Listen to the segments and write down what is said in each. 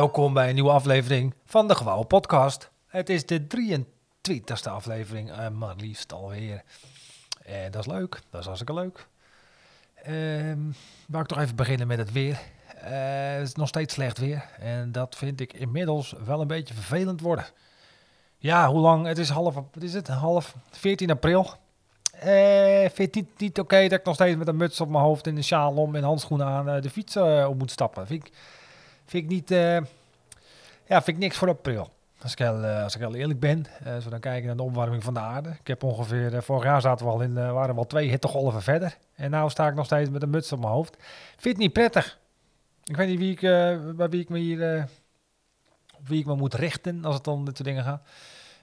welkom bij een nieuwe aflevering van de Gewouwen Podcast. Het is de 23e aflevering, uh, maar liefst alweer. En dat is leuk, dat is hartstikke leuk. Uh, wou ik toch even beginnen met het weer. Uh, het is nog steeds slecht weer en dat vind ik inmiddels wel een beetje vervelend worden. Ja, hoe lang? Het is half, wat is het? Half 14 april. Uh, vind het niet, oké dat ik nog steeds met een muts op mijn hoofd en een sjaal om en handschoenen aan de fiets uh, op moet stappen. Vind ik, vind ik niet, ja, vind ik niks voor april. Als ik heel, als ik heel eerlijk ben, als we dan kijken naar de opwarming van de aarde. Ik heb ongeveer, vorig jaar zaten we al in, waren we al twee hittegolven verder. En nu sta ik nog steeds met een muts op mijn hoofd. Vind het niet prettig. Ik weet niet wie ik, bij wie ik me hier, op wie ik me moet richten als het om dit soort dingen gaat.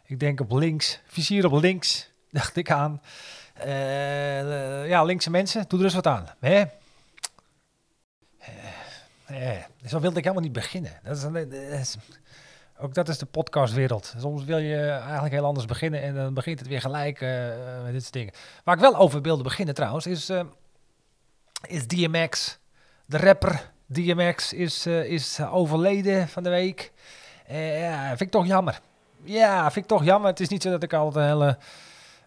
Ik denk op links, vizier op links, dacht ik aan. Ja, linkse mensen, doe er eens wat aan. Hè? Uh, zo wilde ik helemaal niet beginnen. Dat is, ook dat is de podcastwereld. Soms wil je eigenlijk heel anders beginnen en dan begint het weer gelijk met dit soort dingen. Waar ik wel over wilde beginnen trouwens, is, is DMX. De rapper DMX is, is overleden van de week. ja, vind ik toch jammer. Ja, vind ik toch jammer. Het is niet zo dat ik altijd een hele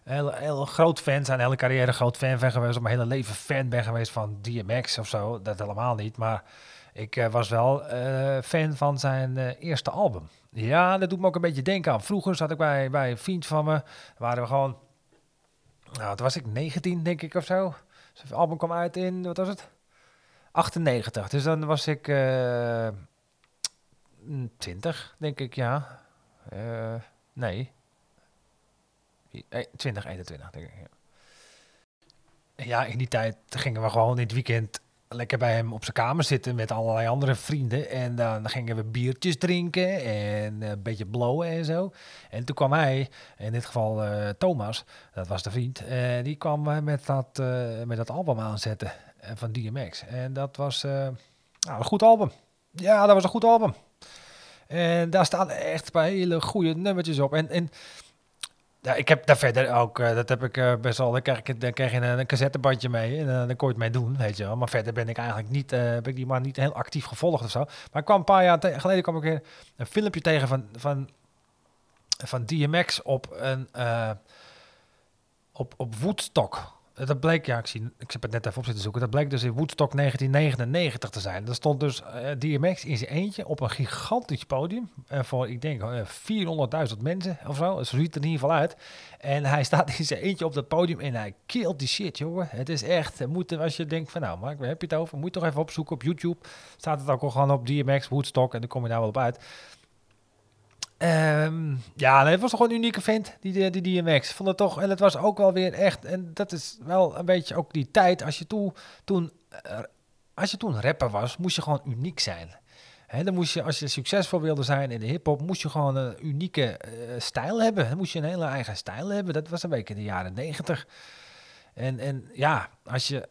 heel, heel groot fan zijn, hele carrière groot fan ben geweest, of mijn hele leven fan ben geweest van DMX of zo. Dat helemaal niet, maar ik uh, was wel uh, fan van zijn uh, eerste album. Ja, dat doet me ook een beetje denken aan. Vroeger zat ik bij, bij een vriend van me, waren we gewoon, nou, toen was ik 19 denk ik of zo. Zijn album kwam uit in, wat was het? 98, dus dan was ik 20 denk ik, ja. nee, 2021, denk ik. Ja, in die tijd gingen we gewoon in het weekend lekker bij hem op zijn kamer zitten met allerlei andere vrienden. En dan gingen we biertjes drinken en een beetje blowen en zo. En toen kwam hij, in dit geval uh, Thomas, dat was de vriend, uh, die kwam met dat, uh, met dat album aanzetten van DMX. En dat was nou, een goed album. Ja, dat was een goed album. En daar staan echt een paar hele goede nummertjes op. En, en ja, ik heb daar verder ook, uh, dat heb ik uh, best wel, dan krijg, ik, dan je een, een cassettebandje mee en uh, dan kon je het mee doen, weet je wel. Maar verder ben ik eigenlijk niet, heb ik die maar niet heel actief gevolgd of zo. Maar ik kwam een paar jaar geleden kwam ik weer een filmpje tegen van, van, van DMX op een, op, op Woodstock. Dat bleek, ja, ik, zie, ik heb het net even op zitten zoeken. Dat bleek dus in Woodstock 1999 te zijn. Er stond dus uh, DMX in zijn eentje op een gigantisch podium. Uh, voor, ik denk, uh, 400.000 mensen of zo. Zo ziet het er in ieder geval uit. En hij staat in zijn eentje op dat podium en hij killt die shit, jongen. Het is echt, moet, als je denkt van nou, Mark, waar heb je het over? Moet je toch even opzoeken op YouTube. Staat het ook al gewoon op DMX, Woodstock en dan kom je daar wel op uit. Um, ja, het was toch een unieke vent, die, die, die DMX. Vond het toch, en het was ook wel weer echt, en dat is wel een beetje ook die tijd, als je toen, toen, uh, als je toen rapper was, moest je gewoon uniek zijn. He, dan moest je, als je succesvol wilde zijn in de hip-hop, moest je gewoon een unieke uh, stijl hebben. Dan moest je een hele eigen stijl hebben. Dat was een beetje in de jaren negentig. En, en ja, als je,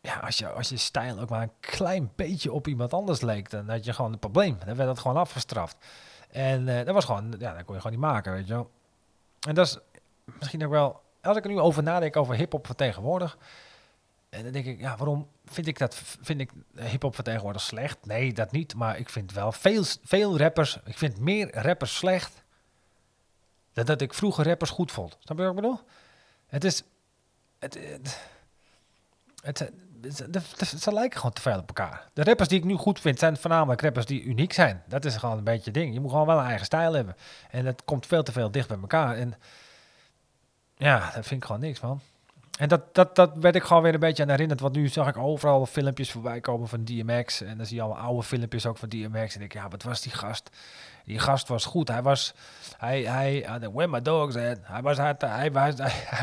ja, als je, als je stijl ook maar een klein beetje op iemand anders leek, dan had je gewoon een probleem. Dan werd dat gewoon afgestraft. En uh, dat was gewoon, ja, dat kon je gewoon niet maken, weet je wel. En dat is misschien ook wel, als ik er nu over nadenk over hip-hop van tegenwoordig. En dan denk ik, ja, waarom vind ik dat, vind ik hip-hop van tegenwoordig slecht? Nee, dat niet. Maar ik vind wel veel, veel rappers, ik vind meer rappers slecht. Dan dat ik vroeger rappers goed vond. Snap je wat ik bedoel? Het is, het, het, het ze lijken gewoon te veel op elkaar. De rappers die ik nu goed vind, zijn voornamelijk rappers die uniek zijn. Dat is gewoon een beetje het ding. Je moet gewoon wel een eigen stijl hebben. En dat komt veel te veel dicht bij elkaar. En ja, dat vind ik gewoon niks, man. En dat, dat, dat werd ik gewoon weer een beetje aan herinnerd. Want nu zag ik overal filmpjes voorbij komen van DMX. En dan zie je allemaal oude filmpjes ook van DMX. En ik, ja, wat was die gast? Die gast was goed. Hij was, hij, hij, where my dogs? Hij was, hij, hij,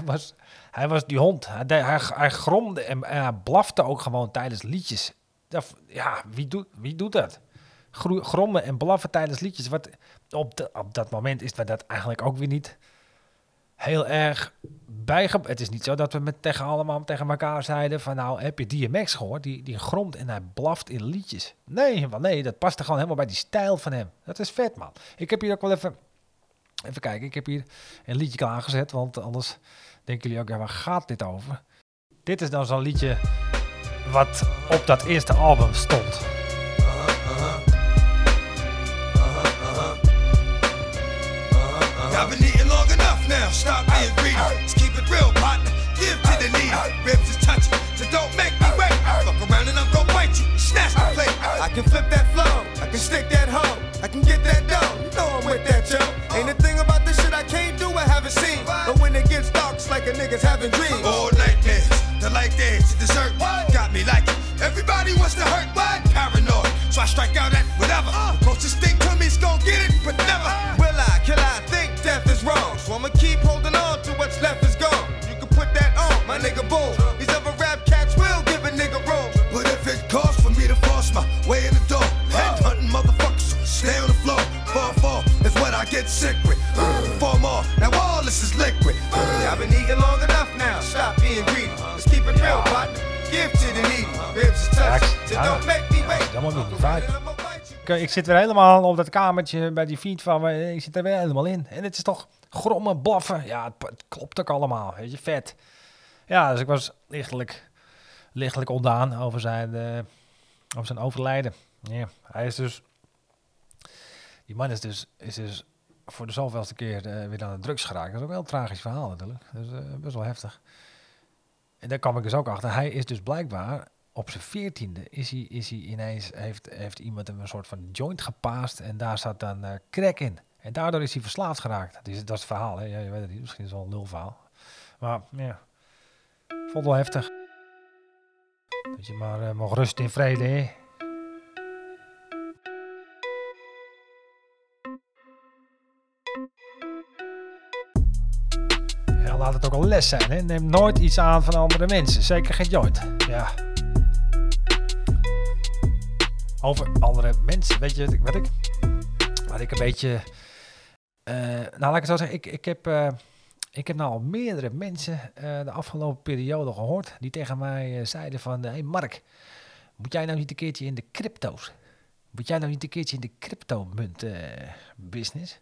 was, hij, was, die hond. Hij, hij, hij gromde en, hij blafte ook gewoon tijdens liedjes. Ja, wie doet, wie doet dat? Grommen en blaffen tijdens liedjes. Wat, op, op dat moment is dat eigenlijk ook weer niet heel erg bijge... Het is niet zo dat we met tegen allemaal tegen elkaar zeiden van nou heb je DMX gehoord? Die, die gromt en hij blaft in liedjes. Nee, want nee, dat past er gewoon helemaal bij die stijl van hem. Dat is vet man. Ik heb hier ook wel even... Even kijken, ik heb hier een liedje klaargezet, want anders denken jullie ook, ja, waar gaat dit over? Dit is dan zo'n liedje wat op dat eerste album stond. Ja, been eating long enough now. Stop being greedy. Let's keep it real, partner. Give to the needy. Ribs is touchy, so don't make me wait. Fuck around and I'm gonna bite you. Snatch the plate. I can flip that flow. I can stick that hoe. I can get that dough. You know I'm with that, yo. Ain't a thing about this shit I can't do, I haven't seen. But when it gets dark, it's like a nigga's having dreams. All nightmares, the light dance, the dessert. Got me like it. Everybody wants to hurt, what? Ik, ik zit weer helemaal op dat kamertje bij die feed van me. Ik zit er weer helemaal in. En het is toch grommen, blaffen. Ja, het, klopt ook allemaal. Weet je, vet. Ja, dus ik was lichtelijk, lichtelijk ontdaan over zijn, eh, over zijn overlijden. Ja, hij is dus... Die man is dus, is dus voor de zoveelste keer eh, weer aan de drugs geraakt. Dat is ook wel een tragisch verhaal natuurlijk. Eh, best wel heftig. En daar kwam ik dus ook achter. Hij is dus blijkbaar op zijn veertiende is hij, is hij ineens, heeft, heeft iemand hem een soort van joint gepaast en daar zat dan eh crack in. En daardoor is hij verslaafd geraakt. Dat is, dat is het verhaal, hè? Ja, je weet het niet, misschien is het wel een lulverhaal. Maar ja, vond wel heftig. Dat je maar eh, mag rusten in vrede, hè? Laat het ook een les zijn, hè? Neem nooit iets aan van andere mensen. Zeker geen joint. Ja. Over andere mensen. Weet je wat ik... Wat ik, een beetje... eh, nou, laat ik het zo zeggen. Ik, ik, heb, eh, ik heb nou al meerdere mensen eh, de afgelopen periode gehoord... die tegen mij zeiden van... Hé hey Mark, moet jij nou niet een keertje in de crypto's? Moet jij nou niet een keertje in de crypto-munt business?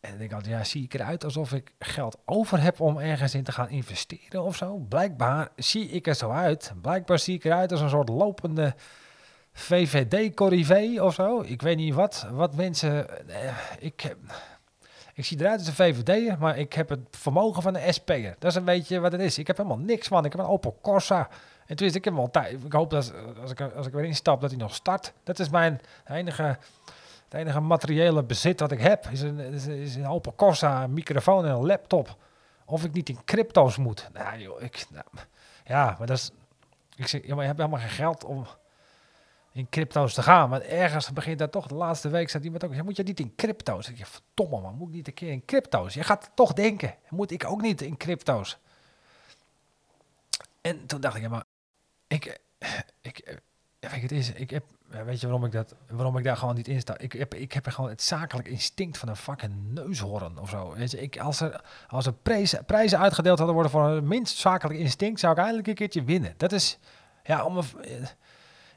En ik altijd, ja, zie ik eruit alsof ik geld over heb om ergens in te gaan investeren of zo? Blijkbaar zie ik er zo uit. Blijkbaar zie ik eruit als een soort lopende VVD-corrivé of zo. Ik weet niet wat, wat mensen... eh, ik, ik zie eruit als een VVD'er, maar ik heb het vermogen van een SP'er. Dat is een beetje wat het is. Ik heb helemaal niks, man. Ik heb een Opel Corsa. En toen is ik hem al tijd. Ik hoop dat als ik, als ik erin instap, dat hij nog start. Dat is mijn enige... Het enige materiële bezit dat ik heb is een, is, is een Opel Corsa, een microfoon en een laptop. Of ik niet in crypto's moet. Nou joh, ik, nou, ja, maar dat is... Ik zeg, ja, maar je hebt helemaal geen geld om in crypto's te gaan. Maar ergens begint dat toch, de laatste week staat iemand ook, moet je niet in crypto's? Ik zeg, verdomme man, moet ik niet een keer in crypto's? Je gaat toch denken, moet ik ook niet in crypto's? En toen dacht ik, ja maar, ik, eh, ik, eh, weet je, het is, ik heb, weet je waarom ik dat, waarom ik daar gewoon niet in sta? Ik heb, ik heb gewoon het zakelijk instinct van een fucking neushoorn of zo. Je, ik, als er, als er prijzen, prijzen uitgedeeld hadden worden voor een minst zakelijk instinct, zou ik eindelijk een keertje winnen. Dat is, ja, om een, eh,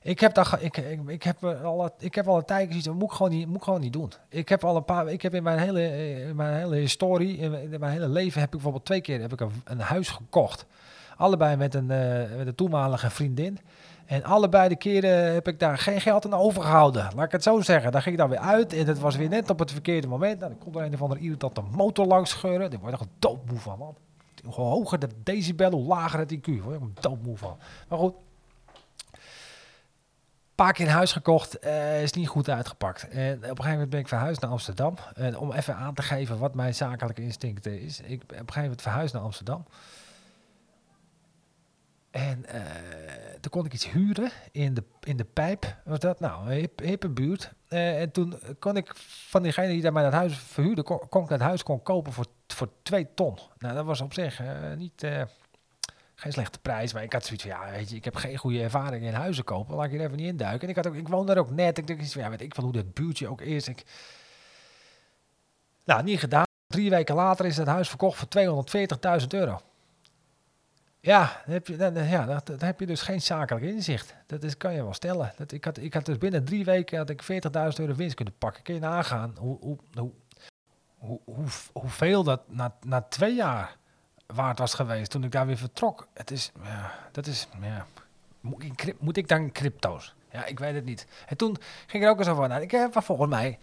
ik heb ge- ik, ik, ik heb eh, al, ik heb al een tijdje gezien, dat moet ik gewoon niet, moet ik gewoon niet doen. Ik heb al een paar, ik heb in mijn hele, eh, mijn hele historie, in mijn, hele leven heb ik bijvoorbeeld twee keer heb ik een, een huis gekocht. Allebei met een, eh, met een toenmalige vriendin. En allebei de keren heb ik daar geen geld aan overgehouden. Laat ik het zo zeggen. Daar ging ik dan weer uit. En het was weer net op het verkeerde moment. Nou, dan komt er een of andere irritante motor langs scheuren. Daar word je toch doodmoe van, man. Hoe hoger de decibel, hoe lager het IQ. Daar word je doodmoe van. Maar goed. Paar keer een huis gekocht. eh, is niet goed uitgepakt. En op een gegeven moment ben ik verhuisd naar Amsterdam. En om even aan te geven wat mijn zakelijke instinct is. Ik op een gegeven moment verhuisd naar Amsterdam. En eh, toen kon ik iets huren in de, in de pijp. Was dat nou? Hippe buurt. Eh, en toen kon ik van diegene die daar mij dat huis verhuurde, kon, kon ik dat huis kon kopen voor, voor twee ton. Nou, dat was op zich eh, niet, eh, geen slechte prijs. Maar ik had zoiets van, ja, weet je, ik heb geen goede ervaring in huizen kopen. Laat ik er even niet induiken. En ik, had ook, ik woon daar ook net. Ik dacht, ja, weet ik van hoe dat buurtje ook is. Ik, nou, niet gedaan. Drie weken later is dat huis verkocht voor 240.000 euro. Ja, dan heb je, ja dan, heb je dus geen zakelijk inzicht. Dat is, kan je wel stellen. Dat, ik, had, ik had dus binnen drie weken had ik 40.000 euro winst kunnen pakken. Kun je nagaan hoe, hoe, hoe, hoe, hoeveel dat na, na twee jaar waard was geweest toen ik daar weer vertrok. Het is, ja, dat is, ja, moet ik, dan crypto's? Ja, ik weet het niet. En toen ging ik er ook eens over na. Ik heb volgens mij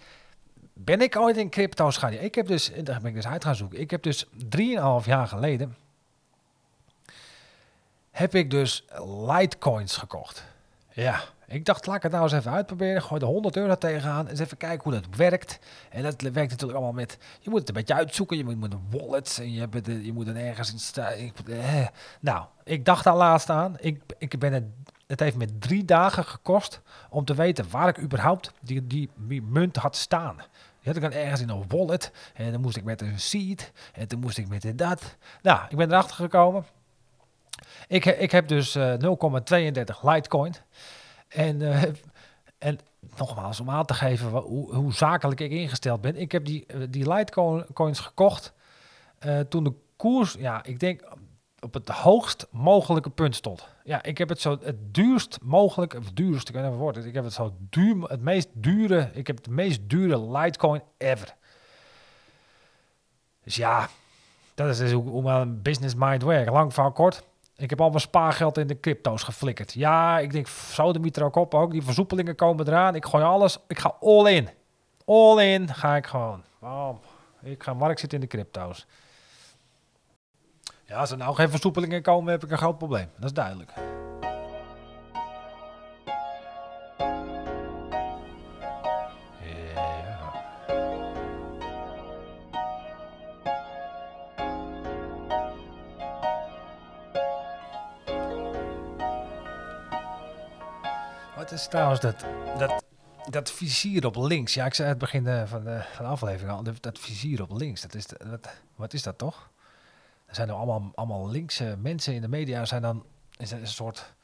ben ik ooit in crypto's gaan? Ik heb dus, daar ben ik dus uit gaan zoeken. Ik heb dus 3,5 jaar geleden heb ik dus Litecoins gekocht. Ja, ik dacht, laat ik het nou eens even uitproberen. Gooi er 100 euro tegenaan. Eens even kijken hoe dat werkt. En dat werkt natuurlijk allemaal met... Je moet het een beetje uitzoeken. Je moet, een wallet. En je, hebt het, je moet er ergens in staan. Eh. Nou, ik dacht daar laatst aan. Ik, ik ben het... Het heeft me drie dagen gekost om te weten waar ik überhaupt die, die, munt had staan. Die had ik dan ergens in een wallet. En dan moest ik met een seed. En toen moest ik met dat. Nou, ik ben erachter gekomen. Ik, ik heb dus uh, 0,32 Litecoin. En, uh, en nogmaals, om aan te geven hoe, hoe, zakelijk ik ingesteld ben. Ik heb die, uh, die Litecoins gekocht toen de koers, ja, ik denk op het hoogst mogelijke punt stond. Ja, ik heb het zo het duurst mogelijk, of duurst, ik weet niet ik heb het zo duur, het meest dure, ik heb het meest dure Litecoin ever. Dus ja, dat is dus hoe, hoe mijn business mind werkt. Lang van kort. Ik heb al mijn spaargeld in de crypto's geflikkerd. Ja, ik denk, zo de er ook op ook. Die versoepelingen komen eraan. Ik gooi alles. Ik ga all in. All in ga ik gewoon. Ik ga markt zitten in de crypto's. Ja, als er nou geen versoepelingen komen, heb ik een groot probleem. Dat is duidelijk. Trouwens dat, dat, dat vizier op links? Ja, ik zei het begin eh, van de, van de aflevering al. Dat vizier op links, dat is, wat is dat toch? Er zijn er allemaal, allemaal linkse mensen in de media, zijn dan is een soort...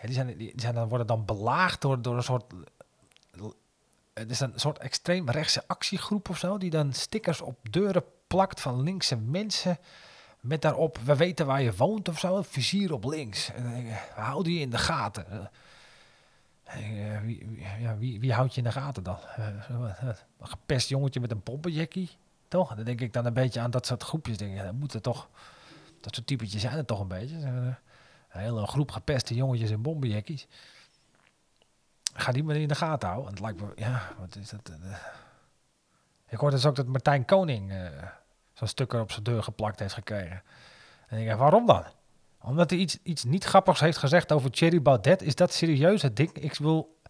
Die, zijn, die zijn dan, worden dan belaagd door, door een soort... Het is een soort extreem rechtse actiegroep of zo, die dan stickers op deuren plakt van linkse mensen... Met daarop, we weten waar je woont of zo, vizier op links. En dan denk ik, hou die in de gaten. Uh, wie, ja, wie, wie houdt je in de gaten dan? Uh, een gepest jongetje met een pompenjackie, toch? Dan denk ik dan een beetje aan dat soort groepjes. Denk, ja, dat moeten toch, dat soort typetjes zijn er toch een beetje. een hele groep gepeste jongetjes in bombenjackies. Ga die maar in de gaten houden. En het lijkt me, ja, wat is dat? Ik hoorde dus ook dat Martijn Koning zo'n stukker op zijn deur geplakt heeft gekregen. En ik denk, waarom dan? Omdat hij iets, iets niet grappigs heeft gezegd over Thierry Baudet. Is dat serieus het ding? Ik wil...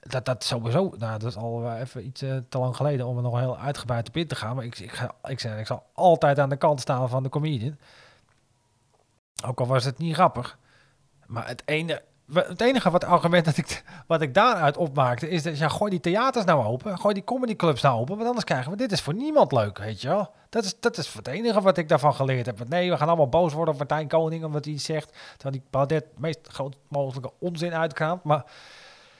Dat, dat sowieso... Nou, dat is al even iets uh, te lang geleden om er nog heel uitgebreid op in te gaan. Maar ik, ik, ga, ik, zeg, ik zal altijd aan de kant staan van de comedian. Ook al was het niet grappig. Maar het ene het enige wat argument dat ik, wat ik daaruit opmaakte is dat ja, gooi die theaters nou open, gooi die comedyclubs nou open, want anders krijgen we dit is voor niemand leuk, weet je wel. Dat is, dat is het enige wat ik daarvan geleerd heb. Nee, we gaan allemaal boos worden op Martijn Koning omdat hij zegt, terwijl die Baudet meest groot mogelijke onzin uitkraamt, maar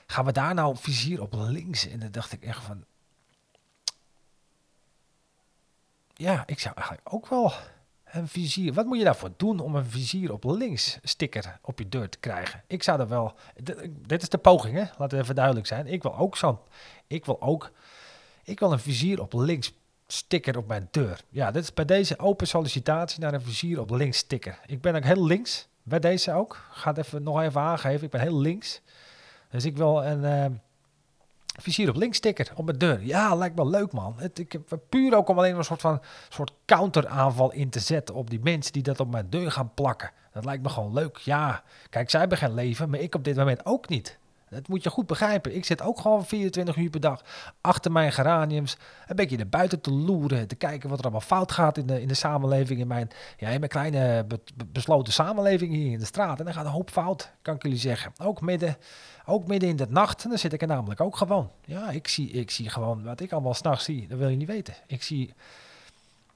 gaan we daar nou vizier op links? En dan dacht ik echt van, ja, ik zou eigenlijk ook wel een vizier. Wat moet je daarvoor doen om een vizier op links sticker op je deur te krijgen? Ik zou er wel. Dit is de poging, hè? Laten we even duidelijk zijn. Ik wil ook zo'n. Ik wil ook. Ik wil een vizier op links sticker op mijn deur. Ja, dit is bij deze open sollicitatie naar een vizier op links sticker. Ik ben ook heel links bij deze ook. Ga het even nog even aangeven. Ik ben heel links. Dus ik wil een. Uh, vizier op links sticker op mijn deur. Ja, lijkt me leuk man. Het, ik heb puur ook om alleen een soort van soort counteraanval in te zetten op die mensen die dat op mijn deur gaan plakken. Dat lijkt me gewoon leuk. Ja, kijk, zij hebben geen leven, maar ik op dit moment ook niet. Dat moet je goed begrijpen. Ik zit ook gewoon 24 uur per dag achter mijn geraniums. Een beetje naar buiten te loeren. Te kijken wat er allemaal fout gaat in de, in de samenleving. In mijn, ja, in mijn kleine besloten samenleving hier in de straat. En dan gaat een hoop fout, kan ik jullie zeggen. Ook midden, ook midden in de nacht. En dan zit ik er namelijk ook gewoon. Ja, ik zie, ik zie gewoon wat ik allemaal s'nachts zie. Dat wil je niet weten. Ik zie...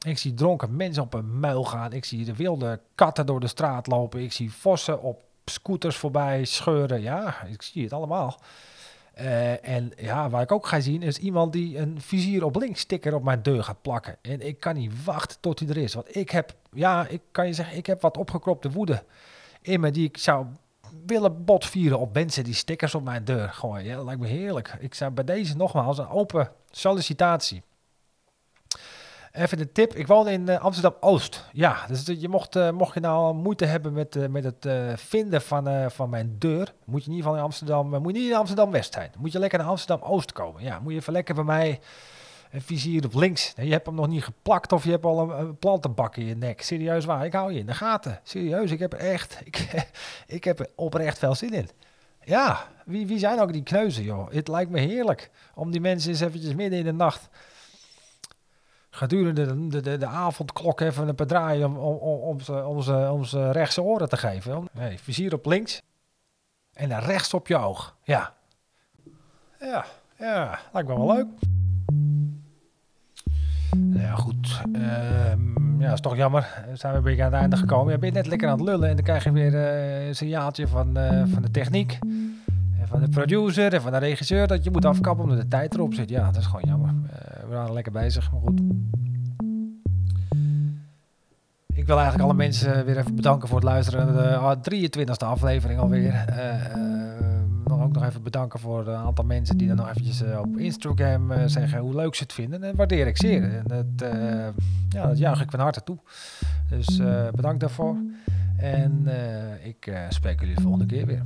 Ik zie dronken mensen op een muil gaan. Ik zie de wilde katten door de straat lopen. Ik zie vossen op scooters voorbij scheuren. Ja, ik zie het allemaal. Uh, en ja, waar ik ook ga zien is iemand die een vizier op links sticker op mijn deur gaat plakken. En ik kan niet wachten tot hij er is. Want ik heb, ja, ik kan je zeggen, ik heb wat opgekropte woede in me die ik zou willen botvieren op mensen die stickers op mijn deur gooien. Ja, dat lijkt me heerlijk. Ik zou bij deze nogmaals een open sollicitatie. Even een tip. Ik woon in uh, Amsterdam-Oost. Ja, dus je mocht, uh, mocht je nou moeite hebben met, uh, met het vinden van, van mijn deur, moet je in ieder geval in Amsterdam, moet je niet in Amsterdam-West zijn. Moet je lekker naar Amsterdam-Oost komen. Ja, moet je even lekker bij mij een vizier op links. Je hebt hem nog niet geplakt of je hebt al een, een plantenbak in je nek. Serieus waar, ik hou je in de gaten. Serieus, ik heb er echt, ik, ik heb er oprecht veel zin in. Ja, wie, wie zijn ook die kneuzen, joh? Het lijkt me heerlijk om die mensen eens eventjes midden in de nacht gedurende de, de, de, de avondklok even een paar draaien om, om, om, om, ze, om, ze, om ze rechtse oren te geven. Nee, vizier op links en dan rechts op je oog. Ja. Ja, ja, lijkt me wel leuk. Nou Ja, goed. Ehm, ja, is toch jammer. Zijn we een beetje aan het einde gekomen. Je bent net lekker aan het lullen en dan krijg je weer eh, een signaaltje van, eh, van de techniek. Van de producer en van de regisseur dat je moet afkappen omdat de tijd erop zit. Ja, dat is gewoon jammer. Eh, we waren lekker bezig, maar goed. Ik wil eigenlijk alle mensen weer even bedanken voor het luisteren de 23e aflevering alweer. Eh, eh, nog ook nog even bedanken voor een aantal mensen die dan nog eventjes op Instagram zeggen hoe leuk ze het vinden. En waardeer ik zeer. En dat, ja, dat juich ik van harte toe. Dus bedankt daarvoor. En ik spreek jullie de volgende keer weer.